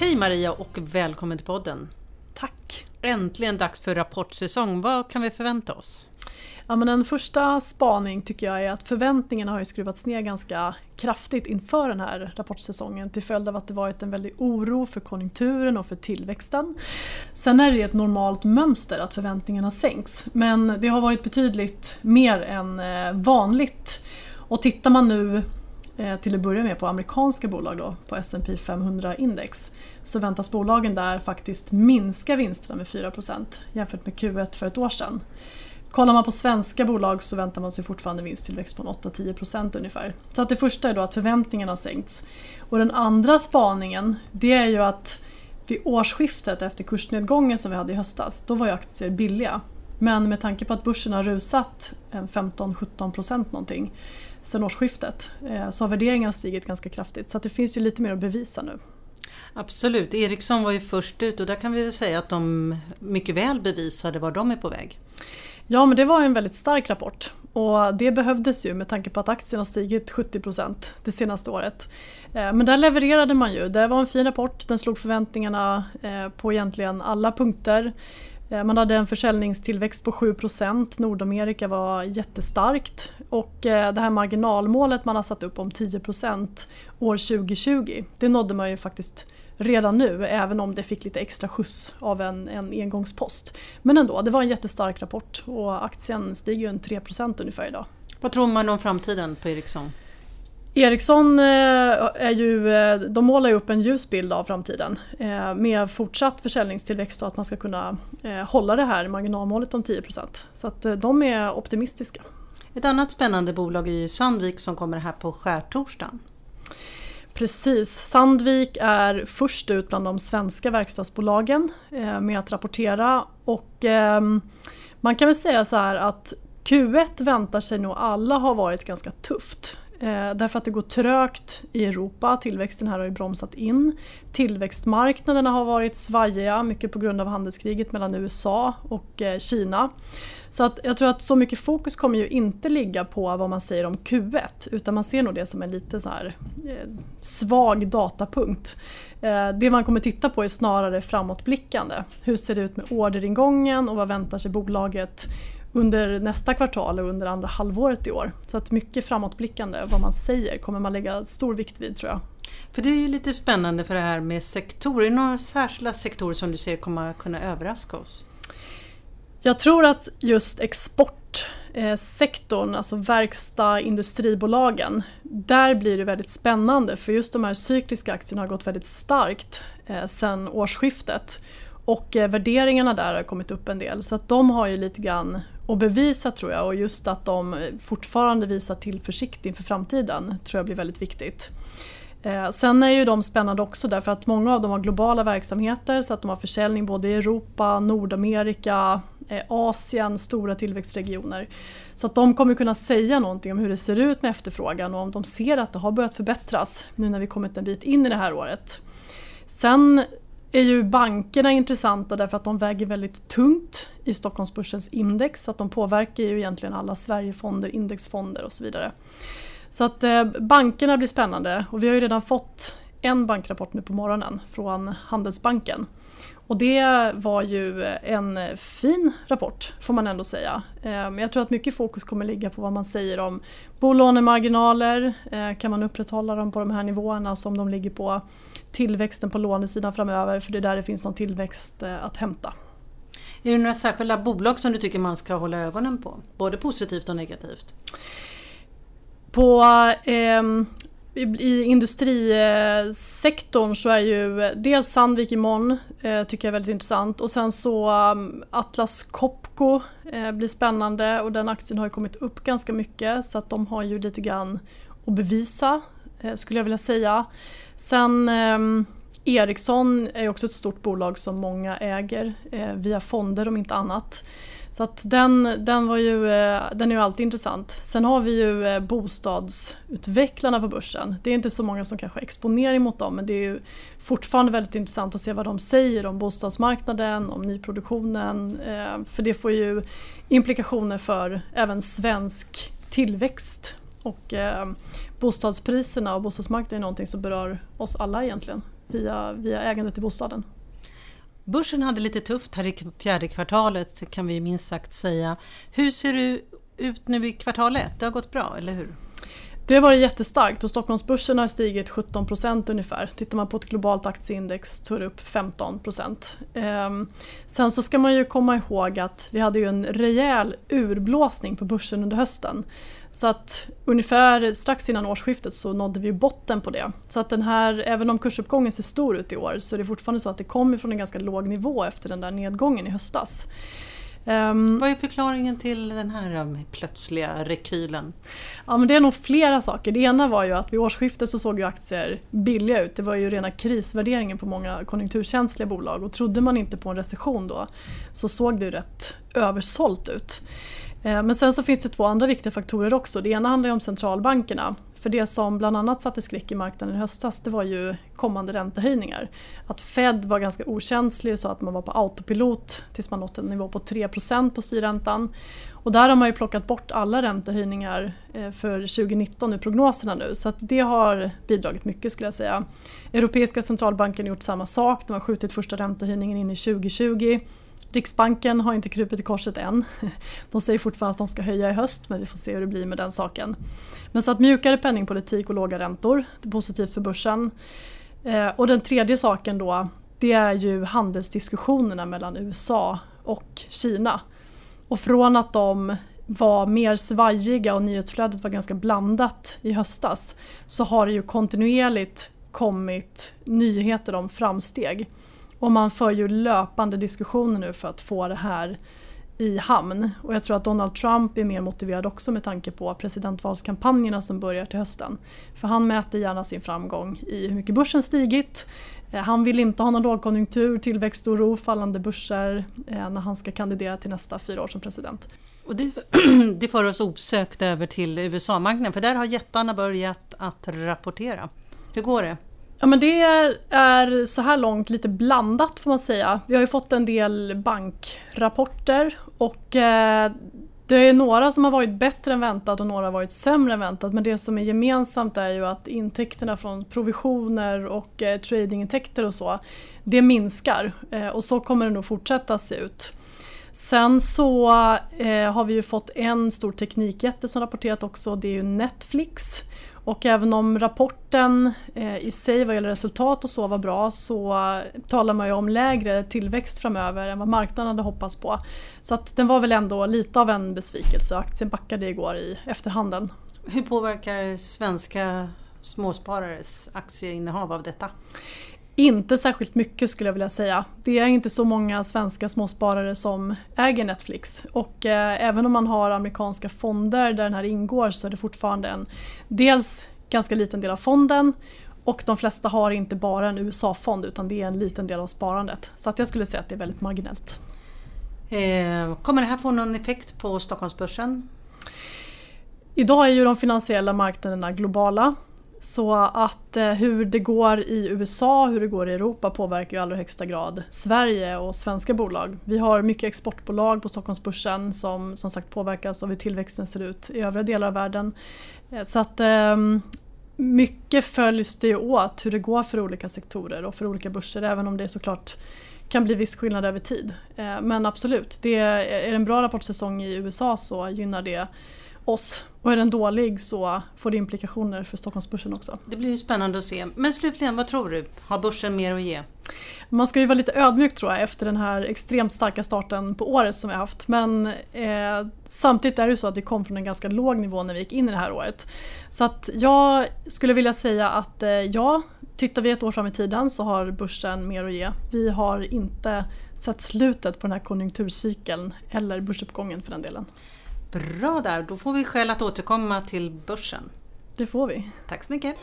Hej Maria och välkommen till podden. Tack! Äntligen dags för rapportsäsong. Vad kan vi förvänta oss? Ja, men en första spaning tycker jag är att förväntningarna har ju skruvats ner ganska kraftigt inför den här rapportsäsongen till följd av att det varit en väldig oro för konjunkturen och för tillväxten. Sen är det ett normalt mönster att förväntningarna sänks men det har varit betydligt mer än eh, vanligt. Och tittar man nu Eh, till att börja med på amerikanska bolag då, på S&P 500 index så väntas bolagen där faktiskt minska vinsterna med 4% jämfört med Q1 för ett år sedan. Kollar man på svenska bolag så väntar man sig fortfarande vinsttillväxt på 8-10% ungefär. Så att det första är då att förväntningarna har sänkts. Och den andra spaningen det är ju att vid årsskiftet efter kursnedgången som vi hade i höstas då var ju aktier billiga. Men med tanke på att börsen har rusat 15-17% någonting sedan årsskiftet eh, så har värderingarna stigit ganska kraftigt så att det finns ju lite mer att bevisa nu. Absolut, Ericsson var ju först ut och där kan vi väl säga att de mycket väl bevisade var de är på väg. Ja men det var en väldigt stark rapport och det behövdes ju med tanke på att aktien har stigit 70% det senaste året. Eh, men där levererade man ju. Det var en fin rapport, den slog förväntningarna eh, på egentligen alla punkter. Eh, man hade en försäljningstillväxt på 7% Nordamerika var jättestarkt och eh, det här marginalmålet man har satt upp om 10% år 2020 det nådde man ju faktiskt redan nu även om det fick lite extra skjuts av en, en engångspost. Men ändå, det var en jättestark rapport och aktien stiger ju en 3 ungefär idag. Vad tror man om framtiden på Ericsson? Ericsson eh, är ju, eh, de målar ju upp en ljus bild av framtiden eh, med fortsatt försäljningstillväxt och att man ska kunna hålla det här marginalmålet om 10% Så att de är optimistiska. Ett annat spännande bolag är Sandvik som kommer här på skärtorsdagen. Precis, Sandvik är först ut bland de svenska verkstadsbolagen med att rapportera och eh, man kan väl säga så här att Q1 väntar sig nog alla har varit ganska tufft. Eh, därför att det går trögt i Europa, tillväxten här har ju bromsat in. Tillväxtmarknaderna har varit svajiga, mycket på grund av handelskriget mellan USA och eh, Kina. Så att jag tror att så mycket fokus kommer ju inte ligga på vad man säger om Q1 utan man ser nog det som en lite så här, eh, svag datapunkt. Eh, det man kommer titta på är snarare framåtblickande. Hur ser det ut med orderingången och vad väntar sig bolaget under nästa kvartal och under andra halvåret i år. Så att mycket framåtblickande, vad man säger, kommer man lägga stor vikt vid tror jag. För det är ju lite spännande för det här med sektorer. Är det några särskilda sektorer som du ser kommer kunna överraska oss? Jag tror att just exportsektorn, alltså verkstad, industribolagen, där blir det väldigt spännande för just de här cykliska aktierna har gått väldigt starkt eh, sedan årsskiftet. Och eh, värderingarna där har kommit upp en del så att de har ju lite grann att bevisa tror jag och just att de eh, fortfarande visar tillförsikt inför framtiden tror jag blir väldigt viktigt. Eh, sen är ju de spännande också därför att många av dem har globala verksamheter så att de har försäljning både i Europa, Nordamerika, eh, Asien, stora tillväxtregioner. Så att de kommer kunna säga någonting om hur det ser ut med efterfrågan och om de ser att det har börjat förbättras nu när vi kommit en bit in i det här året. Sen är ju bankerna intressanta därför att de väger väldigt tungt i Stockholmsbörsens index. Så att de påverkar ju egentligen alla Sverigefonder, indexfonder och så vidare. Så att eh, bankerna blir spännande och vi har ju redan fått en bankrapport nu på morgonen från Handelsbanken. Och det var ju en fin rapport får man ändå säga. Eh, men jag tror att mycket fokus kommer ligga på vad man säger om bolånemarginaler. Eh, kan man upprätthålla dem på de här nivåerna som de ligger på? Tillväxten på lånesidan framöver för det är där det finns någon tillväxt att hämta. Är det några särskilda bolag som du tycker man ska hålla ögonen på? Både positivt och negativt? På, eh, i industrisektorn så är ju dels Sandvik imorgon eh, tycker jag är väldigt intressant och sen så um, Atlas Copco eh, blir spännande och den aktien har ju kommit upp ganska mycket så att de har ju lite grann att bevisa eh, skulle jag vilja säga. Sen ehm, Ericsson är också ett stort bolag som många äger via fonder om inte annat. Så att den, den, var ju, eh, den är ju alltid intressant. Sen har vi ju eh, bostadsutvecklarna på börsen. Det är inte så många som kanske har exponering mot dem men det är ju fortfarande väldigt intressant att se vad de säger om bostadsmarknaden, om nyproduktionen. Eh, för det får ju implikationer för även svensk tillväxt. Och bostadspriserna och bostadsmarknaden är någonting som berör oss alla egentligen. via, via ägandet i bostaden. Börsen hade lite tufft här i fjärde kvartalet kan vi minst sagt säga. Hur ser det ut nu i kvartal ett? Det har gått bra, eller hur? Det har varit jättestarkt och Stockholmsbörsen har stigit 17 procent ungefär. Tittar man på ett globalt aktieindex så är det upp 15 procent. Ehm, sen så ska man ju komma ihåg att vi hade ju en rejäl urblåsning på börsen under hösten. Så att ungefär strax innan årsskiftet så nådde vi botten på det. Så att den här, även om kursuppgången ser stor ut i år så är det fortfarande så att det kommer från en ganska låg nivå efter den där nedgången i höstas. Um, Vad är förklaringen till den här um, plötsliga rekylen? Ja, men det är nog flera saker. Det ena var ju att vid årsskiftet så såg ju aktier billiga ut. Det var ju rena krisvärderingen på många konjunkturkänsliga bolag och trodde man inte på en recession då så såg det ju rätt översålt ut. Ehm, men sen så finns det två andra viktiga faktorer också. Det ena handlar om centralbankerna för det som bland annat satte skräck i marknaden i höstas det var ju kommande räntehöjningar. Att Fed var ganska okänslig så att man var på autopilot tills man nått en nivå på 3% på styrräntan. Och där har man ju plockat bort alla räntehöjningar eh, för 2019 i prognoserna nu så att det har bidragit mycket skulle jag säga. Europeiska centralbanken har gjort samma sak, de har skjutit första räntehöjningen in i 2020. Riksbanken har inte krupit i korset än. De säger fortfarande att de ska höja i höst men vi får se hur det blir med den saken. Men så att mjukare penningpolitik och låga räntor, det är positivt för börsen. Eh, och den tredje saken då, det är ju handelsdiskussionerna mellan USA och Kina. Och från att de var mer svajiga och nyhetsflödet var ganska blandat i höstas så har det ju kontinuerligt kommit nyheter om framsteg. Och man för ju löpande diskussioner nu för att få det här i hamn. Och jag tror att Donald Trump är mer motiverad också med tanke på presidentvalskampanjerna som börjar till hösten. För han mäter gärna sin framgång i hur mycket börsen stigit. Eh, han vill inte ha någon lågkonjunktur, tillväxtoro, fallande börser eh, när han ska kandidera till nästa fyra år som president. Och det, det för oss osökt över till USA-marknaden för där har jättarna börjat att rapportera. Hur går det? Ja, men det är så här långt lite blandat får man säga. Vi har ju fått en del bankrapporter och eh, det är några som har varit bättre än väntat och några har varit sämre än väntat men det som är gemensamt är ju att intäkterna från provisioner och eh, tradingintäkter och så det minskar eh, och så kommer det nog fortsätta se ut. Sen så har vi ju fått en stor teknikjätte som rapporterat också, det är ju Netflix. Och även om rapporten eh, i sig vad gäller resultat och så var bra så talar man ju om lägre tillväxt framöver än vad marknaden hade hoppats på. Så att den var väl ändå lite av en besvikelse. Aktien backade igår i efterhanden. Hur påverkar svenska småsparares aktieinnehav av detta? Inte särskilt mycket skulle jag vilja säga. Det är inte så många svenska småsparare som äger Netflix och eh, även om man har amerikanska fonder där den här ingår så är det fortfarande en dels ganska liten del av fonden och de flesta har inte bara en USA-fond utan det är en liten del av sparandet. Så att jag skulle säga att det är väldigt marginellt. Eh, kommer det här få någon effekt på Stockholmsbörsen? Idag är ju de finansiella marknaderna globala så att eh, hur det går i USA, hur det går i Europa påverkar i allra högsta grad Sverige och svenska bolag. Vi har mycket exportbolag på Stockholmsbörsen som som sagt påverkas av hur tillväxten ser ut i övriga delar av världen. Eh, så att eh, mycket följs det åt hur det går för olika sektorer och för olika börser även om det såklart kan bli viss skillnad över tid. Eh, men absolut, det är, är det en bra rapportsäsong i USA så gynnar det oss. Och är den dålig så får det implikationer för Stockholmsbörsen också. Det blir ju spännande att se. Men slutligen, vad tror du? Har börsen mer att ge? Man ska ju vara lite ödmjuk tror jag efter den här extremt starka starten på året som vi har haft. Men eh, samtidigt är det så att vi kom från en ganska låg nivå när vi gick in i det här året. Så att jag skulle vilja säga att eh, ja, tittar vi ett år fram i tiden så har börsen mer att ge. Vi har inte sett slutet på den här konjunkturcykeln eller börsuppgången för den delen. Bra där, då får vi skäl att återkomma till börsen. Det får vi. Tack så mycket.